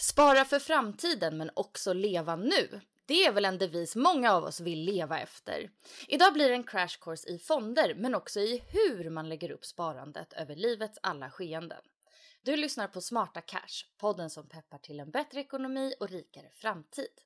Spara för framtiden men också leva nu. Det är väl en devis många av oss vill leva efter. Idag blir det en crash course i fonder men också i hur man lägger upp sparandet över livets alla skeenden. Du lyssnar på Smarta Cash, podden som peppar till en bättre ekonomi och rikare framtid.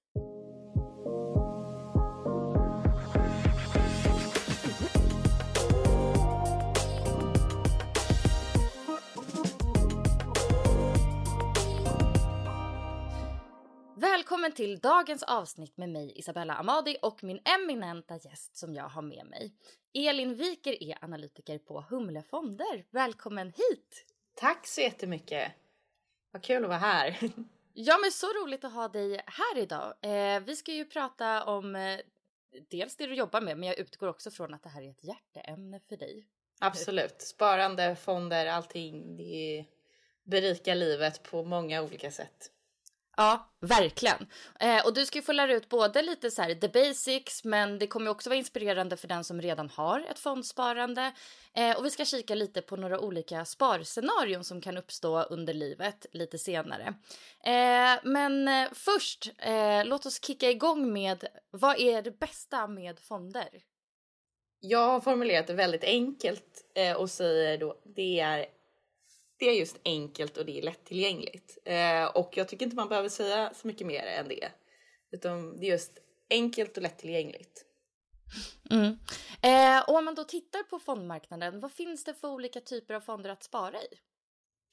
Välkommen till dagens avsnitt med mig Isabella Amadi och min eminenta gäst som jag har med mig. Elin Wiker är analytiker på Humle Fonder. Välkommen hit! Tack så jättemycket! Vad kul att vara här. Ja men så roligt att ha dig här idag. Eh, vi ska ju prata om eh, dels det du jobbar med men jag utgår också från att det här är ett hjärteämne för dig. Absolut. Sparande, fonder, allting. Det berikar livet på många olika sätt. Ja, verkligen. Eh, och du ska ju få lära ut både lite så här the basics, men det kommer också vara inspirerande för den som redan har ett fondsparande. Eh, och vi ska kika lite på några olika sparscenarion som kan uppstå under livet lite senare. Eh, men eh, först, eh, låt oss kicka igång med vad är det bästa med fonder? Jag har formulerat det väldigt enkelt eh, och säger då det är det är just enkelt och det är lättillgängligt. Eh, och jag tycker inte man behöver säga så mycket mer än det. Utan det är just enkelt och lättillgängligt. Mm. Eh, och om man då tittar på fondmarknaden, vad finns det för olika typer av fonder att spara i?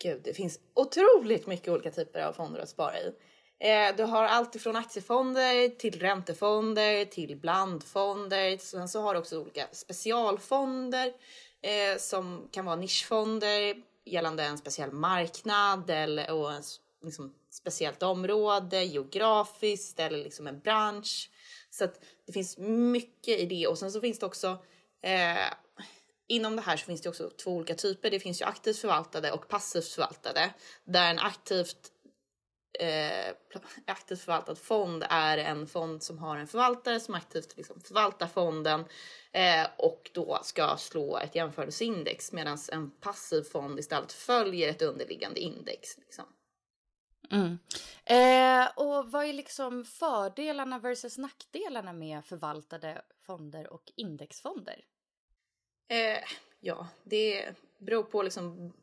Gud, det finns otroligt mycket olika typer av fonder att spara i. Eh, du har allt ifrån aktiefonder till räntefonder till blandfonder. Sen så har du också olika specialfonder eh, som kan vara nischfonder gällande en speciell marknad eller och en liksom, speciellt område geografiskt eller liksom en bransch. Så att det finns mycket i det och sen så finns det också eh, inom det här så finns det också två olika typer. Det finns ju aktivt förvaltade och passivt förvaltade där en aktivt eh, aktivt förvaltad fond är en fond som har en förvaltare som aktivt liksom förvaltar fonden eh, och då ska slå ett jämförelseindex medan en passiv fond istället följer ett underliggande index. Liksom. Mm. Eh, och vad är liksom fördelarna versus nackdelarna med förvaltade fonder och indexfonder? Eh, ja, det beror på liksom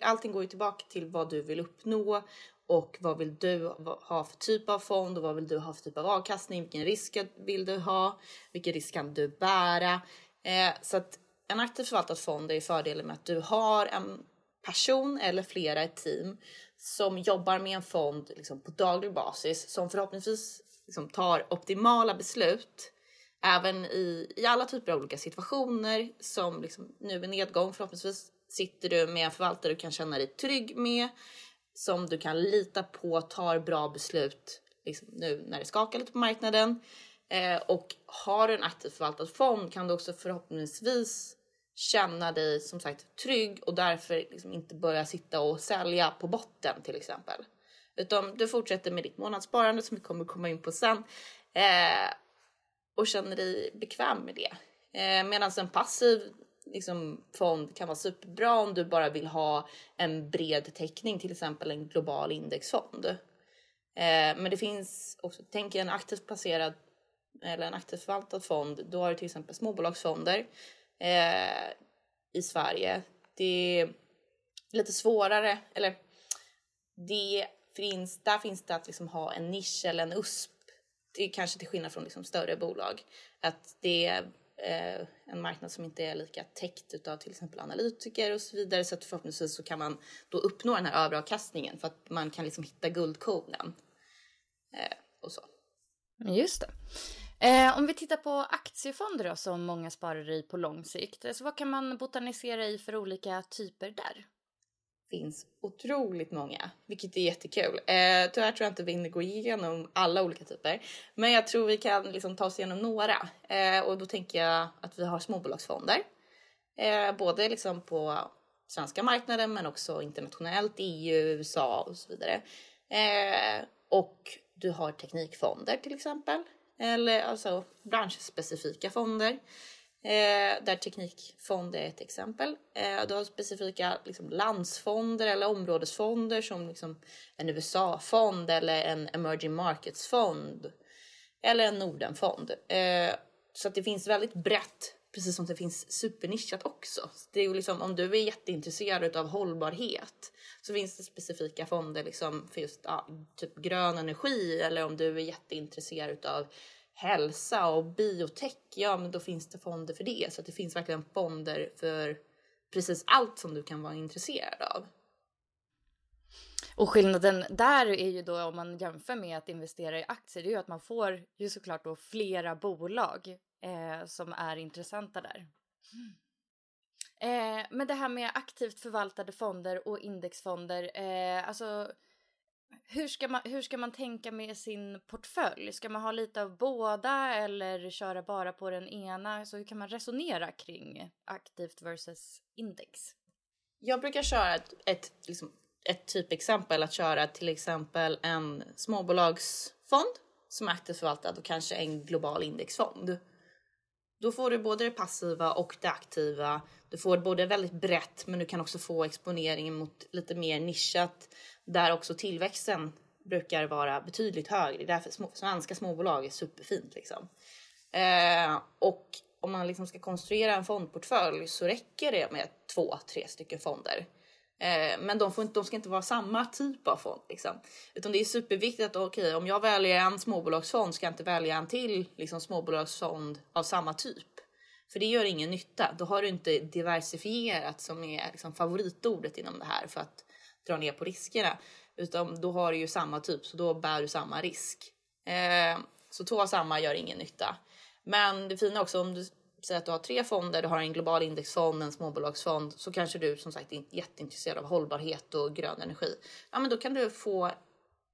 allting går ju tillbaka till vad du vill uppnå och vad vill du ha för typ av fond och vad vill du ha för typ av avkastning? Vilken risk vill du ha? Vilken risk kan du bära? Eh, så att en aktivt förvaltad fond är fördelen med att du har en person eller flera ett team som jobbar med en fond liksom, på daglig basis som förhoppningsvis liksom, tar optimala beslut även i, i alla typer av olika situationer som liksom, nu är nedgång förhoppningsvis sitter du med en förvaltare du kan känna dig trygg med som du kan lita på tar bra beslut liksom nu när det skakar lite på marknaden. Eh, och har du en aktivt förvaltad fond kan du också förhoppningsvis känna dig som sagt trygg och därför liksom inte börja sitta och sälja på botten till exempel. Utan du fortsätter med ditt månadssparande som vi kommer komma in på sen eh, och känner dig bekväm med det. Eh, Medan en passiv liksom, fond kan vara superbra om du bara vill ha en bred täckning, till exempel en global indexfond. Eh, men det finns också, tänk en aktivt placerad eller en aktivt förvaltad fond. Då har du till exempel småbolagsfonder eh, i Sverige. Det är lite svårare, eller det finns, där finns det att liksom ha en nisch eller en USP. Det är kanske till skillnad från liksom större bolag. Att det är Eh, en marknad som inte är lika täckt av till exempel analytiker och så vidare. Så att förhoppningsvis så kan man då uppnå den här överavkastningen för att man kan liksom hitta guldkornen. Eh, och så. Mm, just det. Eh, om vi tittar på aktiefonder då, som många sparar i på lång sikt. Eh, så vad kan man botanisera i för olika typer där? Finns otroligt många, vilket är jättekul. Eh, tyvärr tror jag inte vi hinner gå igenom alla olika typer, men jag tror vi kan liksom ta oss igenom några. Eh, och då tänker jag att vi har småbolagsfonder, eh, både liksom på svenska marknaden men också internationellt, EU, USA och så vidare. Eh, och du har teknikfonder till exempel, eller alltså branschspecifika fonder. Eh, där Teknikfond är ett exempel. Eh, du har specifika liksom, landsfonder eller områdesfonder som liksom, en USA-fond eller en emerging markets-fond. Eller en Nordenfond. Eh, så att det finns väldigt brett, precis som det finns supernischat också. Det är ju liksom, om du är jätteintresserad av hållbarhet så finns det specifika fonder liksom för just ja, typ grön energi eller om du är jätteintresserad av hälsa och biotech, ja men då finns det fonder för det. Så att det finns verkligen fonder för precis allt som du kan vara intresserad av. Och skillnaden där är ju då om man jämför med att investera i aktier, det är ju att man får ju såklart då flera bolag eh, som är intressanta där. Eh, men det här med aktivt förvaltade fonder och indexfonder, eh, alltså hur ska, man, hur ska man tänka med sin portfölj? Ska man ha lite av båda eller köra bara på den ena? Så hur kan man resonera kring aktivt versus index? Jag brukar köra ett, ett, liksom, ett typexempel att köra till exempel en småbolagsfond som är aktivt förvaltad och kanske en global indexfond. Då får du både det passiva och det aktiva. Du får både väldigt brett men du kan också få exponeringen mot lite mer nischat där också tillväxten brukar vara betydligt högre. Det är därför små, svenska småbolag är superfint. Liksom. Eh, och om man liksom ska konstruera en fondportfölj så räcker det med två, tre stycken fonder. Eh, men de, får inte, de ska inte vara samma typ av fond. Liksom. Utan det är superviktigt att okay, om jag väljer en småbolagsfond ska jag inte välja en till liksom, småbolagsfond av samma typ. För det gör ingen nytta. Då har du inte diversifierat som är liksom, favoritordet inom det här för att dra ner på riskerna. Utan då har du ju samma typ, så då bär du samma risk. Eh, så två av samma gör ingen nytta. Men det fina också om du säger att du har tre fonder, du har en global indexfond, en småbolagsfond, så kanske du som sagt är jätteintresserad av hållbarhet och grön energi. Ja, men då kan du få,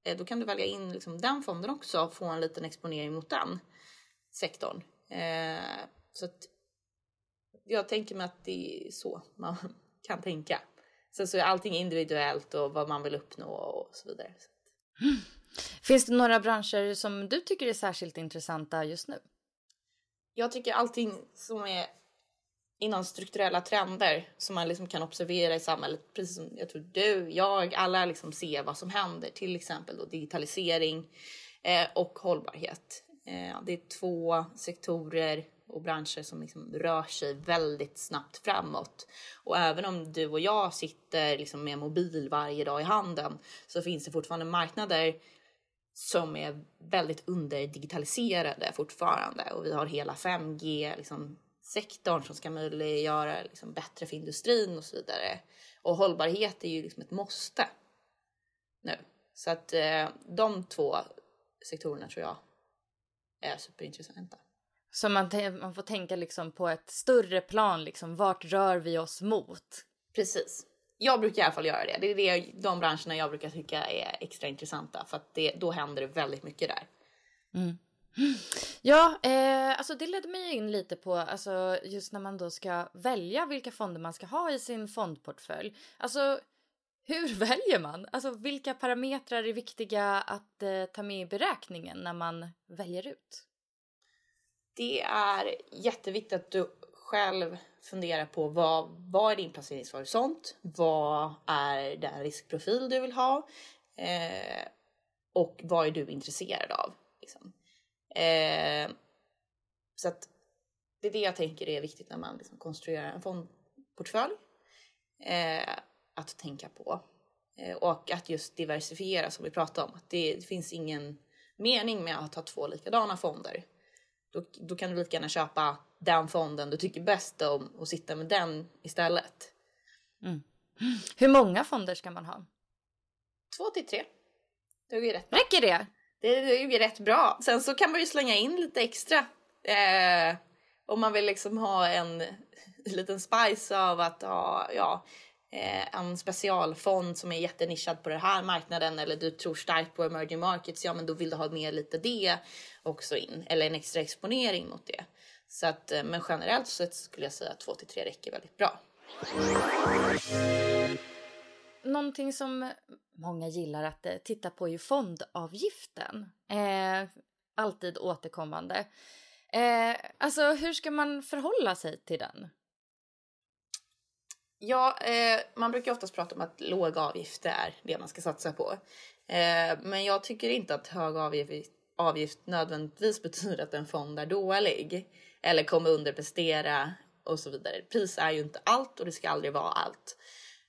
eh, då kan du välja in liksom den fonden också och få en liten exponering mot den sektorn. Eh, så att jag tänker mig att det är så man kan tänka. Sen så är allting individuellt och vad man vill uppnå och så vidare. Finns det några branscher som du tycker är särskilt intressanta just nu? Jag tycker allting som är inom strukturella trender som man liksom kan observera i samhället, precis som jag tror du, jag, alla liksom ser vad som händer, till exempel då digitalisering eh, och hållbarhet. Eh, det är två sektorer och branscher som liksom rör sig väldigt snabbt framåt. Och även om du och jag sitter liksom med mobil varje dag i handen så finns det fortfarande marknader som är väldigt underdigitaliserade fortfarande och vi har hela 5G liksom, sektorn som ska möjliggöra liksom, bättre för industrin och så vidare. Och hållbarhet är ju liksom ett måste nu. Så att eh, de två sektorerna tror jag är superintressanta. Så man, man får tänka liksom på ett större plan, liksom, vart rör vi oss mot? Precis. Jag brukar i alla fall göra det. Det är det, de branscherna jag brukar tycka är extra intressanta för att det, då händer det väldigt mycket där. Mm. Ja, eh, alltså det ledde mig in lite på alltså just när man då ska välja vilka fonder man ska ha i sin fondportfölj. Alltså hur väljer man? Alltså vilka parametrar är viktiga att eh, ta med i beräkningen när man väljer ut? Det är jätteviktigt att du själv funderar på vad, vad är din placeringshorisont? Vad är den riskprofil du vill ha? Eh, och vad är du intresserad av? Liksom. Eh, så att det är det jag tänker är viktigt när man liksom konstruerar en fondportfölj. Eh, att tänka på. Eh, och att just diversifiera som vi pratade om. Att det, det, finns ingen mening med att ha två likadana fonder. Då, då kan du lika gärna köpa den fonden du tycker bäst om och sitta med den istället. Mm. Hur många fonder ska man ha? Två till tre. Det är rätt bra. Räcker det? Det är rätt bra. Sen så kan man ju slänga in lite extra. Eh, om man vill liksom ha en liten spice av att ha, ja, eh, en specialfond som är jättenischad på den här marknaden eller du tror starkt på emerging markets, ja men då vill du ha med lite det också in eller en extra exponering mot det. Så att, eh, men generellt sett skulle jag säga att 2 till 3 räcker väldigt bra. Någonting som många gillar att eh, titta på är ju fondavgiften. Eh, alltid återkommande. Eh, alltså hur ska man förhålla sig till den? Ja, eh, man brukar oftast prata om att låga avgifter är det man ska satsa på. Eh, men jag tycker inte att hög avgift, avgift nödvändigtvis betyder att en fond är dålig eller kommer underprestera och så vidare. Pris är ju inte allt och det ska aldrig vara allt.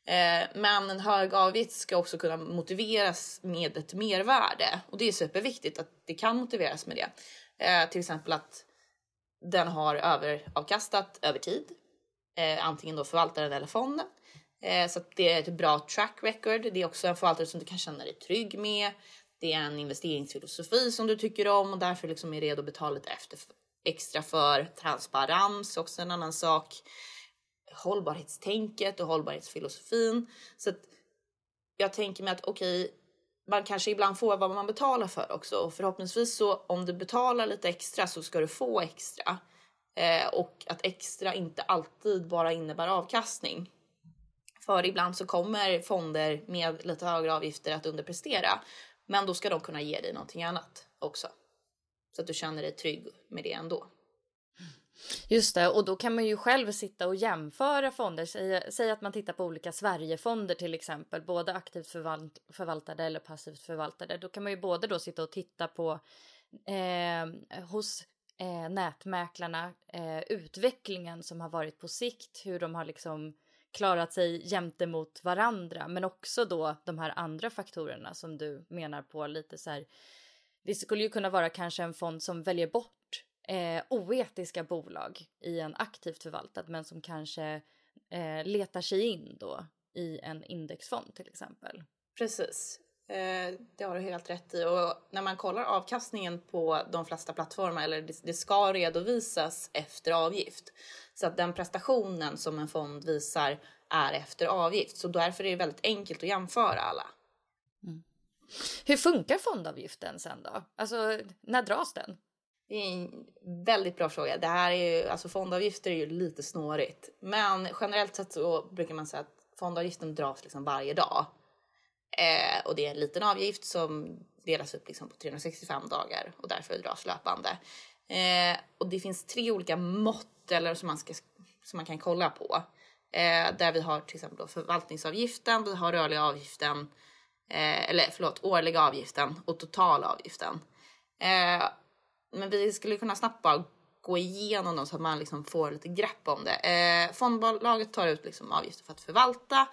Eh, men en hög avgift ska också kunna motiveras med ett mervärde och det är superviktigt att det kan motiveras med det. Eh, till exempel att den har överavkastat över tid, eh, antingen då förvaltaren eller fonden. Eh, så att det är ett bra track record. Det är också en förvaltare som du kan känna dig trygg med. Det är en investeringsfilosofi som du tycker om och därför liksom är redo att betala lite efter, extra för. Transparens också en annan sak hållbarhetstänket och hållbarhetsfilosofin. Så att jag tänker mig att okej, okay, man kanske ibland får vad man betalar för också och förhoppningsvis så om du betalar lite extra så ska du få extra. Eh, och att extra inte alltid bara innebär avkastning. För ibland så kommer fonder med lite högre avgifter att underprestera. Men då ska de kunna ge dig någonting annat också. Så att du känner dig trygg med det ändå. Just det, och då kan man ju själv sitta och jämföra fonder. Säg, säg att man tittar på olika Sverigefonder till exempel, både aktivt förvalt, förvaltade eller passivt förvaltade. Då kan man ju både då sitta och titta på eh, hos eh, nätmäklarna eh, utvecklingen som har varit på sikt, hur de har liksom klarat sig jämte mot varandra, men också då de här andra faktorerna som du menar på lite så här. Det skulle ju kunna vara kanske en fond som väljer bort eh, oetiska bolag i en aktivt förvaltad men som kanske eh, letar sig in då i en indexfond till exempel. Precis. Eh, det har du helt rätt i. Och när man kollar avkastningen på de flesta plattformar, eller det, det ska redovisas efter avgift. Så att den prestationen som en fond visar är efter avgift. Så därför är det väldigt enkelt att jämföra alla. Mm. Hur funkar fondavgiften sen då? Alltså, när dras den? Det är en väldigt bra fråga. Det här är ju, alltså fondavgifter är ju lite snårigt. Men generellt sett så brukar man säga att fondavgiften dras liksom varje dag. Eh, och det är en liten avgift som delas upp liksom på 365 dagar och därför dras löpande. Eh, och det finns tre olika mått eller som man, ska, som man kan kolla på. Eh, där vi har till exempel då förvaltningsavgiften, vi har rörliga avgiften, eh, eller förlåt, årliga avgiften och totalavgiften. Eh, men vi skulle kunna snabbt bara gå igenom dem så att man liksom får lite grepp om det. Eh, fondbolaget tar ut liksom avgifter för att förvalta,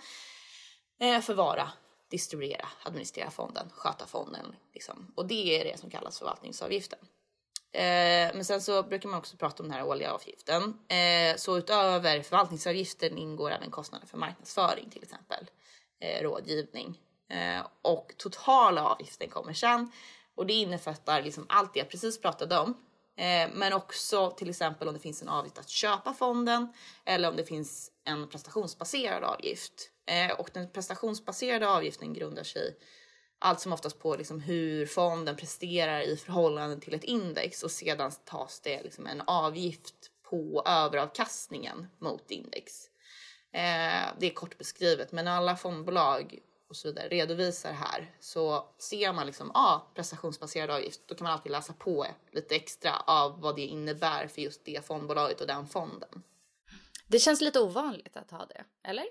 eh, förvara, distribuera, administrera fonden, sköta fonden. Liksom. Och det är det som kallas förvaltningsavgiften. Eh, men sen så brukar man också prata om den här årliga avgiften. Eh, så utöver förvaltningsavgiften ingår även kostnader för marknadsföring till exempel, eh, rådgivning. Eh, och totala avgiften kommer sen och det innefattar liksom allt det jag precis pratade om. Eh, men också till exempel om det finns en avgift att köpa fonden eller om det finns en prestationsbaserad avgift. Eh, och den prestationsbaserade avgiften grundar sig allt som oftast på liksom hur fonden presterar i förhållande till ett index och sedan tas det liksom en avgift på överavkastningen mot index. Eh, det är kort beskrivet, men alla fondbolag och så vidare redovisar här så ser man liksom ah, prestationsbaserad avgift. Då kan man alltid läsa på lite extra av vad det innebär för just det fondbolaget och den fonden. Det känns lite ovanligt att ha det, eller?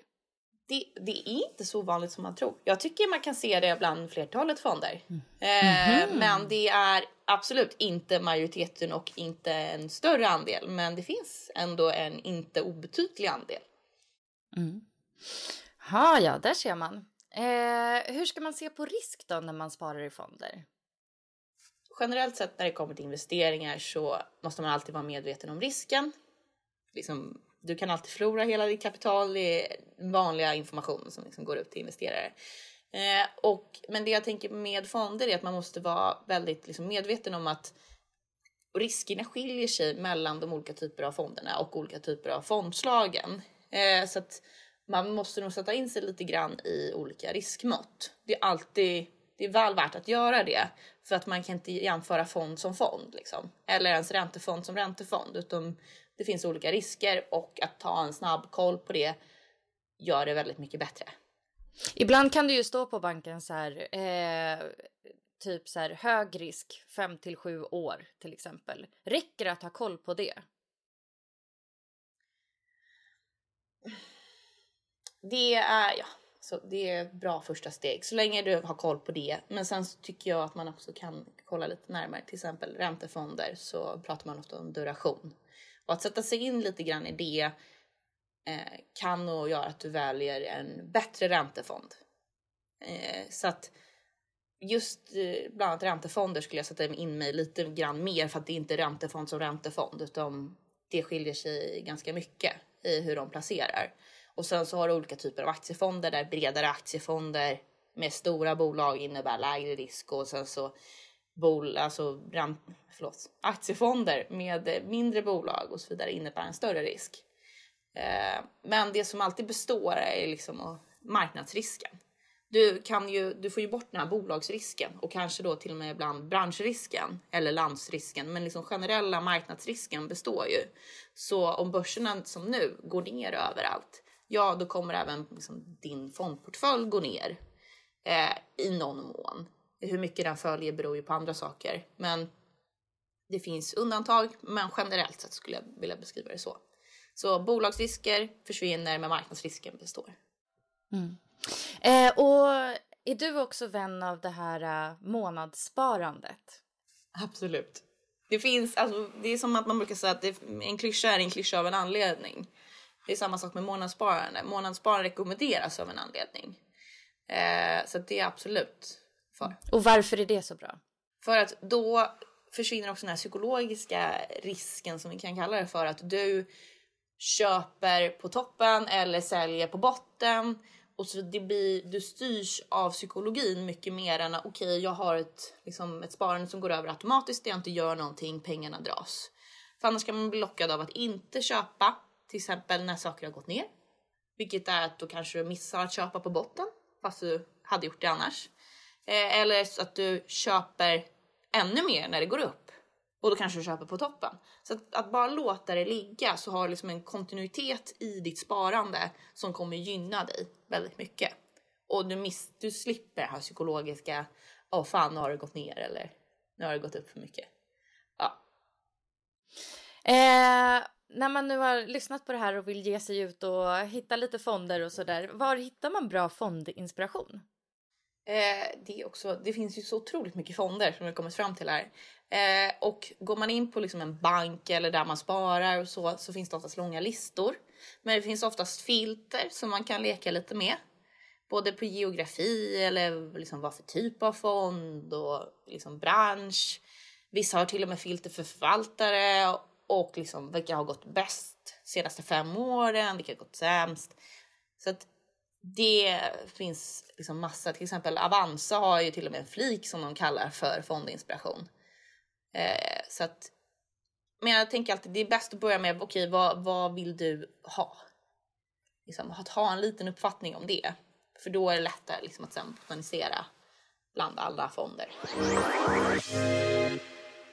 Det, det, är inte så vanligt som man tror. Jag tycker man kan se det bland flertalet fonder. Mm. Eh, mm. Men det är absolut inte majoriteten och inte en större andel. Men det finns ändå en inte obetydlig andel. Mm. Ha, ja, där ser man. Eh, hur ska man se på risk då när man sparar i fonder? Generellt sett när det kommer till investeringar så måste man alltid vara medveten om risken. Liksom, du kan alltid förlora hela ditt kapital. Det är vanliga information som liksom går ut till investerare. Eh, och, men det jag tänker med fonder är att man måste vara väldigt liksom, medveten om att riskerna skiljer sig mellan de olika typer av fonderna och olika typer av fondslagen. Eh, så att man måste nog sätta in sig lite grann i olika riskmått. Det är alltid det är väl värt att göra det för att man kan inte jämföra fond som fond liksom. eller ens räntefond som räntefond utan det finns olika risker och att ta en snabb koll på det gör det väldigt mycket bättre. Ibland kan det ju stå på banken så här, eh, typ så här hög risk 5 till 7 år till exempel. Räcker det att ha koll på det? Det är, ja, så det är ett bra första steg så länge du har koll på det. Men sen så tycker jag att man också kan kolla lite närmare, till exempel räntefonder så pratar man ofta om duration. Och att sätta sig in lite grann i det eh, kan nog göra att du väljer en bättre räntefond. Eh, så att just eh, bland annat räntefonder skulle jag sätta in mig lite grann mer för att det är inte räntefond som räntefond utan det skiljer sig ganska mycket i hur de placerar. Och sen så har du olika typer av aktiefonder där bredare aktiefonder med stora bolag innebär lägre risk och sen så bol, alltså, förlåt, aktiefonder med mindre bolag och så vidare innebär en större risk. Eh, men det som alltid består är liksom marknadsrisken. Du, kan ju, du får ju bort den här bolagsrisken och kanske då till och med ibland branschrisken eller landsrisken. Men liksom generella marknadsrisken består ju. Så om börserna som nu går ner överallt, ja då kommer även liksom din fondportfölj gå ner eh, i någon mån. Hur mycket den följer beror ju på andra saker. Men det finns undantag, men generellt sett skulle jag vilja beskriva det så. Så bolagsrisker försvinner, men marknadsrisken består. Mm. Eh, och är du också vän av det här uh, månadssparandet? Absolut. Det finns, alltså, det är som att man brukar säga att det, en klyscha är en klyscha av en anledning. Det är samma sak med månadssparande. Månadssparande rekommenderas av en anledning. Eh, så det är absolut för. Och varför är det så bra? För att då försvinner också den här psykologiska risken som vi kan kalla det för att du köper på toppen eller säljer på botten och så det blir, du styrs av psykologin mycket mer än okej, okay, jag har ett, liksom, ett sparande som går över automatiskt där jag inte gör någonting, pengarna dras. För annars kan man bli lockad av att inte köpa, till exempel när saker har gått ner. Vilket är att då kanske du missar att köpa på botten, fast du hade gjort det annars. Eh, eller så att du köper ännu mer när det går upp och då kanske du köper på toppen. Så att, att bara låta det ligga så har du liksom en kontinuitet i ditt sparande som kommer gynna dig väldigt mycket. Och du, miss, du slipper det här psykologiska, åh oh, fan nu har det gått ner eller nu har det gått upp för mycket. Ja. Eh, när man nu har lyssnat på det här och vill ge sig ut och hitta lite fonder och sådär, var hittar man bra fondinspiration? Eh, det, är också, det finns ju så otroligt mycket fonder som vi kommit fram till här. Eh, och går man in på liksom en bank eller där man sparar och så, så finns det oftast långa listor. Men det finns oftast filter som man kan leka lite med. Både på geografi eller liksom vad för typ av fond och liksom bransch. Vissa har till och med filter för förvaltare och liksom vilka har gått bäst senaste fem åren, vilka har gått sämst. Så att det finns liksom massa, till exempel Avanza har ju till och med en flik som de kallar för fondinspiration. Eh, så att, men jag tänker alltid det är bäst att börja med, okej okay, vad, vad vill du ha? Liksom, att ha en liten uppfattning om det. För då är det lättare liksom, att sen botanisera bland alla fonder.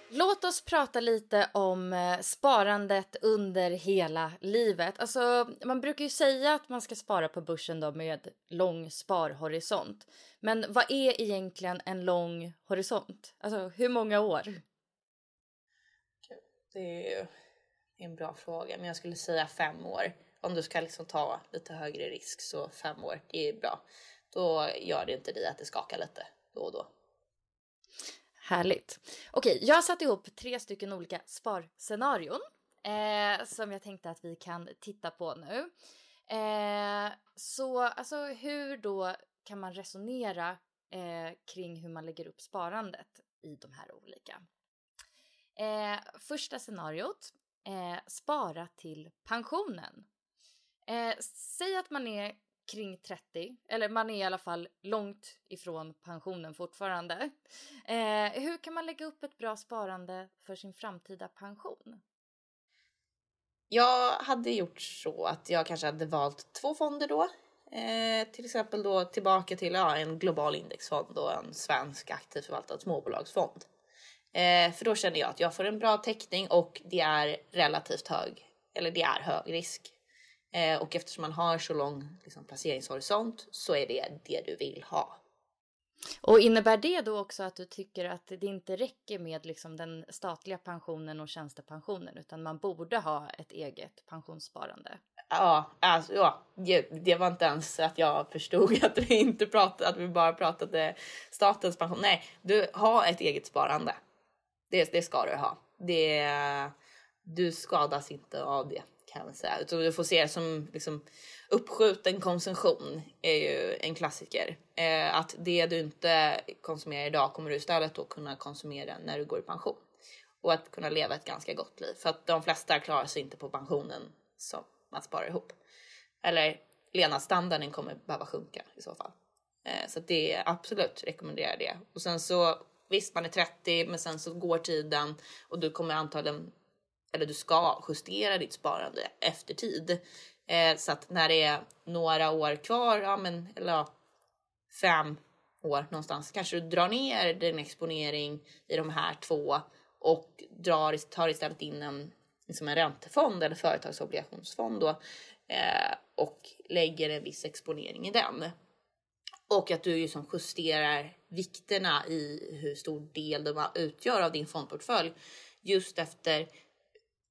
Låt oss prata lite om eh, sparandet under hela livet. Alltså, man brukar ju säga att man ska spara på börsen då med lång sparhorisont. Men vad är egentligen en lång horisont? Alltså, hur många år? Mm. Det är en bra fråga, men jag skulle säga fem år. Om du ska liksom ta lite högre risk så fem år, det är bra. Då gör det inte dig att det skakar lite då och då. Härligt. Okej, jag har satt ihop tre stycken olika sparscenarion eh, som jag tänkte att vi kan titta på nu. Eh, så alltså hur då kan man resonera eh, kring hur man lägger upp sparandet i de här olika? Eh, första scenariot, eh, spara till pensionen. Eh, säg att man är kring 30, eller man är i alla fall långt ifrån pensionen fortfarande. Eh, hur kan man lägga upp ett bra sparande för sin framtida pension? Jag hade gjort så att jag kanske hade valt två fonder då. Eh, till exempel då tillbaka till ja, en global indexfond och en svensk aktivt förvaltad småbolagsfond. Eh, för då känner jag att jag får en bra täckning och det är relativt hög, eller det är hög risk Eh, och eftersom man har så lång liksom, placeringshorisont så är det det du vill ha. Och innebär det då också att du tycker att det inte räcker med liksom den statliga pensionen och tjänstepensionen utan man borde ha ett eget pensionssparande? Ja, alltså, ja det var inte ens att jag förstod att vi inte pratade, att vi bara pratade statens pension. Nej, du har ett eget sparande. Det, det ska du ha. Det, du skadas inte av det kan man säga. Utan du får se det som liksom, uppskjuten konsumtion är ju en klassiker. Eh, att det du inte konsumerar idag kommer du istället då kunna konsumera när du går i pension. Och att kunna leva ett ganska gott liv. För att de flesta klarar sig inte på pensionen som man sparar ihop. Eller levnadsstandarden kommer behöva sjunka i så fall. Eh, så det är absolut rekommenderar det. Och sen så visst man är 30 men sen så går tiden och du kommer antagligen eller du ska justera ditt sparande efter tid. Eh, så att när det är några år kvar, ja men eller ja, fem år någonstans, kanske du drar ner din exponering i de här två och drar, tar istället in en, liksom en räntefond eller företagsobligationsfond då, eh, och lägger en viss exponering i den. Och att du liksom justerar vikterna i hur stor del de utgör av din fondportfölj just efter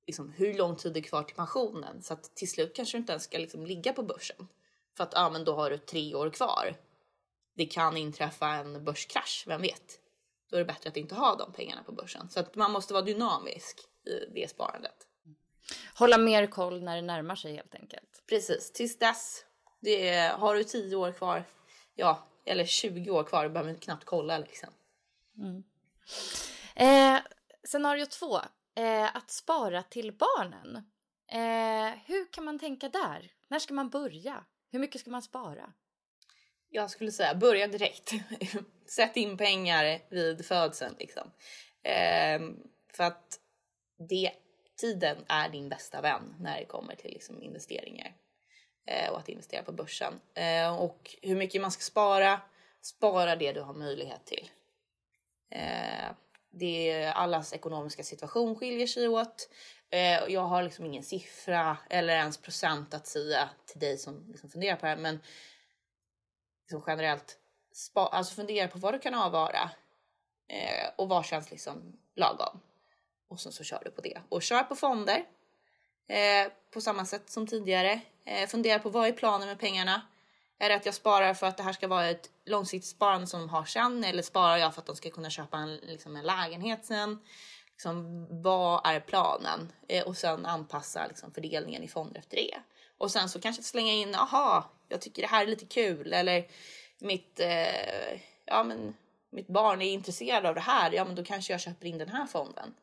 liksom, hur lång tid det är kvar till pensionen. Så att till slut kanske du inte ens ska liksom, ligga på börsen. För att ja, men då har du tre år kvar. Det kan inträffa en börskrasch, vem vet? Då är det bättre att inte ha de pengarna på börsen. Så att man måste vara dynamisk i det sparandet. Hålla mer koll när det närmar sig helt enkelt. Precis, tills dess. Det är, har du 10 år kvar, ja, eller 20 år kvar, du behöver knappt kolla liksom. Mm. Eh, scenario två eh, att spara till barnen. Eh, hur kan man tänka där? När ska man börja? Hur mycket ska man spara? Jag skulle säga börja direkt. Sätt in pengar vid födseln liksom. Eh, för att det, tiden är din bästa vän när det kommer till liksom, investeringar eh, och att investera på börsen. Eh, och hur mycket man ska spara, spara det du har möjlighet till. Ehm, det är, allas ekonomiska situation skiljer sig åt. Eh, jag har liksom ingen siffra eller ens procent att säga till dig som liksom funderar på det här. Men liksom generellt, spa, alltså fundera på vad du kan avvara eh, och vad känns liksom lagom. Och sen så kör du på det. Och kör på fonder eh, på samma sätt som tidigare. Eh, fundera på vad är planen med pengarna? Är det att jag sparar för att det här ska vara ett långsiktigt sparande som de har sen eller sparar jag för att de ska kunna köpa en, liksom en lägenhet sen? Liksom, vad är planen? Eh, och sen anpassa liksom, fördelningen i fonder efter det. Och sen så kanske slänga in, aha, jag tycker det här är lite kul eller mitt, eh, ja, men, mitt barn är intresserad av det här, ja men då kanske jag köper in den här fonden.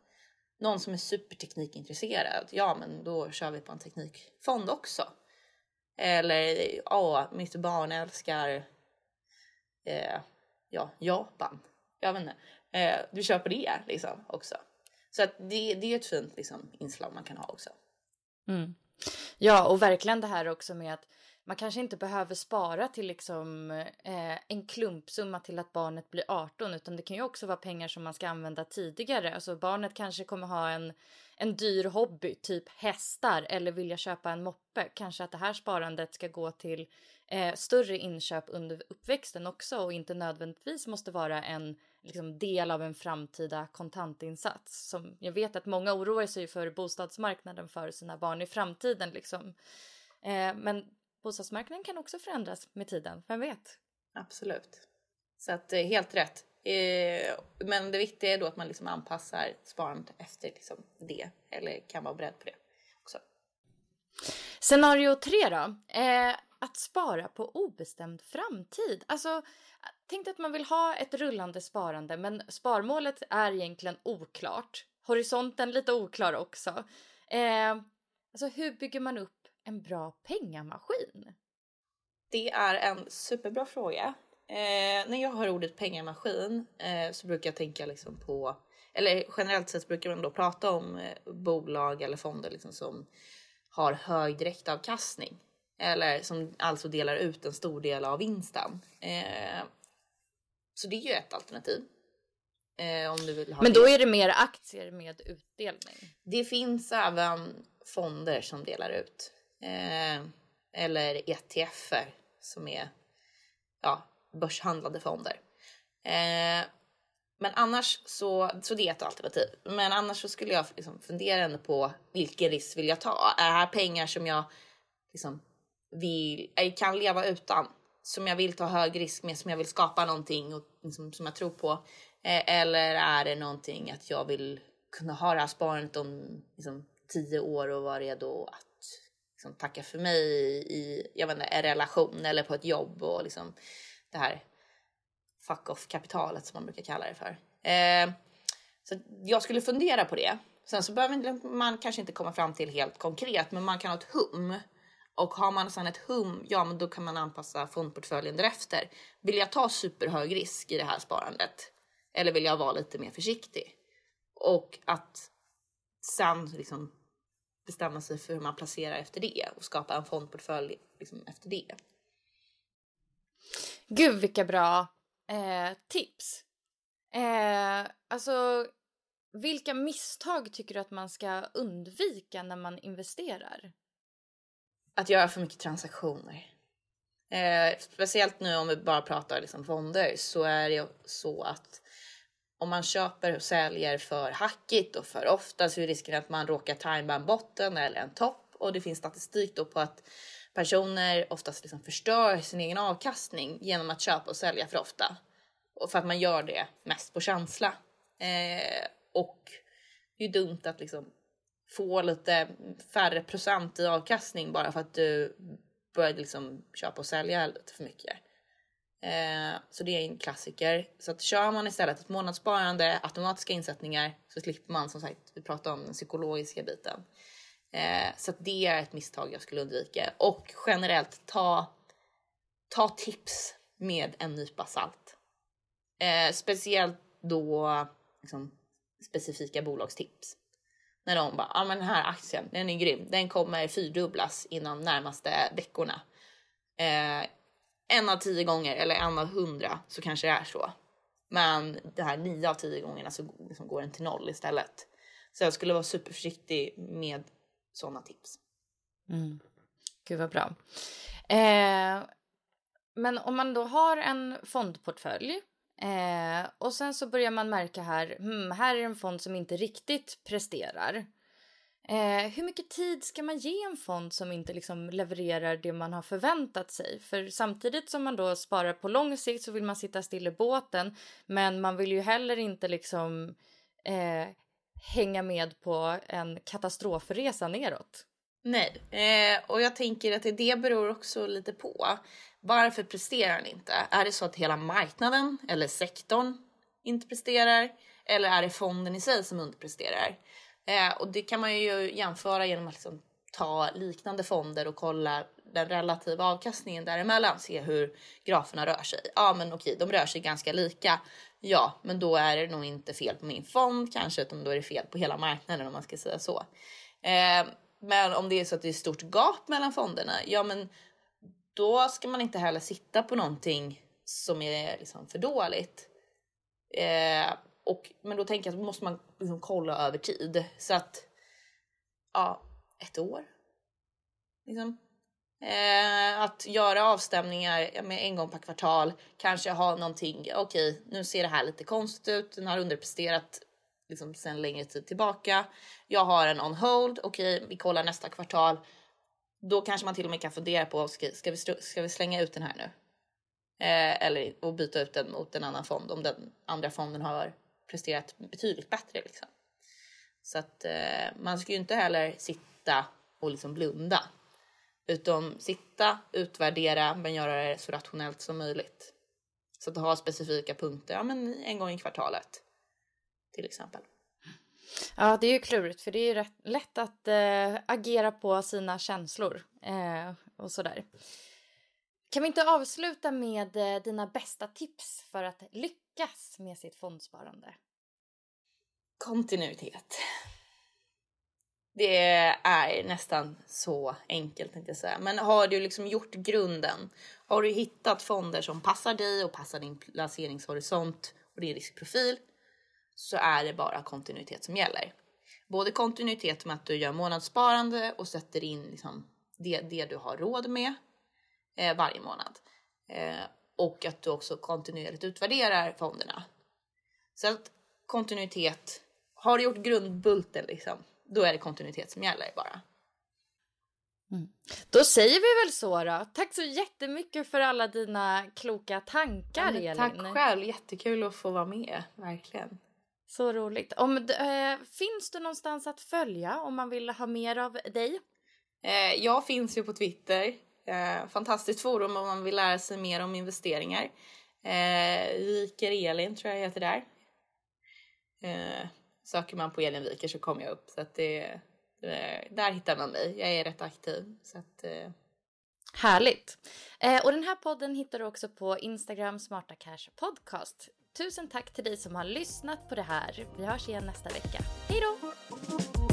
Någon som är superteknikintresserad, ja men då kör vi på en teknikfond också. Eller ja, mitt barn älskar eh, ja, Japan. Jag vet inte. Eh, du köper det liksom också. Så att det, det är ett fint liksom, inslag man kan ha också. Mm. Ja, och verkligen det här också med att man kanske inte behöver spara till liksom eh, en klumpsumma till att barnet blir 18 utan det kan ju också vara pengar som man ska använda tidigare. Alltså barnet kanske kommer ha en, en dyr hobby, typ hästar eller vilja köpa en moppe. Kanske att det här sparandet ska gå till eh, större inköp under uppväxten också och inte nödvändigtvis måste vara en liksom, del av en framtida kontantinsats. Som jag vet att många oroar sig för bostadsmarknaden för sina barn i framtiden. Liksom. Eh, men bostadsmarknaden kan också förändras med tiden, vem vet? Absolut. Så att eh, helt rätt. Eh, men det viktiga är då att man liksom anpassar sparandet efter liksom det eller kan vara beredd på det också. Scenario tre då. Eh, att spara på obestämd framtid. Alltså, tänk att man vill ha ett rullande sparande men sparmålet är egentligen oklart. Horisonten lite oklar också. Alltså hur bygger man upp en bra pengamaskin? Det är en superbra fråga. Eh, när jag hör ordet pengamaskin eh, så brukar jag tänka liksom på, eller generellt sett brukar man då prata om eh, bolag eller fonder liksom som har hög direktavkastning eller som alltså delar ut en stor del av vinsten. Eh, så det är ju ett alternativ. Eh, om du vill ha Men då det. är det mer aktier med utdelning? Det finns även fonder som delar ut. Eh, eller ETFer som är ja, börshandlade fonder. Eh, men annars så, så det är ett alternativ. Men annars så skulle jag liksom fundera på vilken risk vill jag ta? Är det här pengar som jag liksom vill, eh, kan leva utan? Som jag vill ta hög risk med, som jag vill skapa någonting och, liksom, som jag tror på? Eh, eller är det någonting att jag vill kunna ha det här sparandet om liksom, tio år och vara redo att liksom, tacka för mig i jag vet inte, en relation eller på ett jobb och liksom det här fuck off kapitalet som man brukar kalla det för. Eh, så jag skulle fundera på det. Sen så behöver man kanske inte komma fram till helt konkret, men man kan ha ett hum. Och har man sedan ett hum, ja men då kan man anpassa fondportföljen därefter. Vill jag ta superhög risk i det här sparandet? Eller vill jag vara lite mer försiktig? Och att sen liksom bestämma sig för hur man placerar efter det och skapa en fondportfölj liksom efter det. Gud vilka bra eh, tips! Eh, alltså, vilka misstag tycker du att man ska undvika när man investerar? Att göra för mycket transaktioner. Eh, speciellt nu om vi bara pratar liksom fonder så är det så att om man köper och säljer för hackigt och för ofta så är risken att man råkar tajma en botten eller en topp och det finns statistik då på att personer oftast liksom förstör sin egen avkastning genom att köpa och sälja för ofta. Och för att man gör det mest på känsla. Eh, och det är ju dumt att liksom få lite färre procent i avkastning bara för att du började liksom köpa och sälja lite för mycket. Eh, så det är en klassiker. Så att kör man istället ett månadssparande, automatiska insättningar så slipper man som sagt, vi pratar om den psykologiska biten. Eh, så att det är ett misstag jag skulle undvika. Och generellt ta, ta tips med en nypa salt. Eh, speciellt då liksom, specifika bolagstips. När de bara, ja ah, men den här aktien, den är grym. Den kommer fyrdubblas inom närmaste veckorna. Eh, en av tio gånger eller en av hundra så kanske det är så. Men det här nio av tio gångerna så liksom går den till noll istället. Så jag skulle vara superförsiktig med sådana tips. Mm. Gud vad bra. Eh, men om man då har en fondportfölj eh, och sen så börjar man märka här, hmm, här är en fond som inte riktigt presterar. Eh, hur mycket tid ska man ge en fond som inte liksom levererar det man har förväntat sig? För samtidigt som man då sparar på lång sikt så vill man sitta still i båten men man vill ju heller inte liksom eh, hänga med på en katastrofresa neråt. Nej, eh, och jag tänker att det beror också lite på. Varför presterar den inte? Är det så att hela marknaden eller sektorn inte presterar? Eller är det fonden i sig som underpresterar? Eh, och det kan man ju jämföra genom att liksom ta liknande fonder och kolla den relativa avkastningen däremellan. Se hur graferna rör sig. Ja, men okej, de rör sig ganska lika. Ja, men då är det nog inte fel på min fond kanske, utan då är det fel på hela marknaden om man ska säga så. Eh, men om det är så att det är stort gap mellan fonderna, ja, men då ska man inte heller sitta på någonting som är liksom för dåligt. Eh, och, men då tänker jag att då måste man liksom kolla över tid. Så att, ja, ett år. Liksom. Eh, att göra avstämningar med en gång per kvartal, kanske ha någonting, okej, okay, nu ser det här lite konstigt ut, den har underpresterat liksom sen längre tid tillbaka. Jag har en on hold, okej, okay, vi kollar nästa kvartal. Då kanske man till och med kan fundera på, ska, ska, vi, ska vi slänga ut den här nu? Eh, eller och byta ut den mot en annan fond om den andra fonden har presterat betydligt bättre. Liksom. Så att eh, man ska ju inte heller sitta och liksom blunda. Utan sitta, utvärdera men göra det så rationellt som möjligt. Så att ha specifika punkter, ja men en gång i kvartalet till exempel. Ja, det är ju klurigt för det är ju rätt, lätt att eh, agera på sina känslor eh, och sådär. Kan vi inte avsluta med eh, dina bästa tips för att lyckas med sitt fondsparande? Kontinuitet. Det är nästan så enkelt tänkte jag säga. Men har du liksom gjort grunden? Har du hittat fonder som passar dig och passar din placeringshorisont och din riskprofil? Så är det bara kontinuitet som gäller. Både kontinuitet med att du gör månadssparande och sätter in liksom det, det du har råd med eh, varje månad. Eh, och att du också kontinuerligt utvärderar fonderna. Så att kontinuitet, har du gjort grundbulten liksom, då är det kontinuitet som gäller bara. Mm. Då säger vi väl så då. Tack så jättemycket för alla dina kloka tankar ja, Elin. Tack själv, jättekul att få vara med, verkligen. Så roligt. Om, äh, finns du någonstans att följa om man vill ha mer av dig? Eh, jag finns ju på Twitter. Eh, fantastiskt forum om man vill lära sig mer om investeringar. Eh, Viker Elin tror jag heter där. Eh, söker man på Elin Viker så kommer jag upp. Så att det, det, där hittar man mig. Jag är rätt aktiv. Så att, eh. Härligt! Eh, och den här podden hittar du också på Instagram Smarta Cash Podcast. Tusen tack till dig som har lyssnat på det här. Vi hörs igen nästa vecka. Hej då!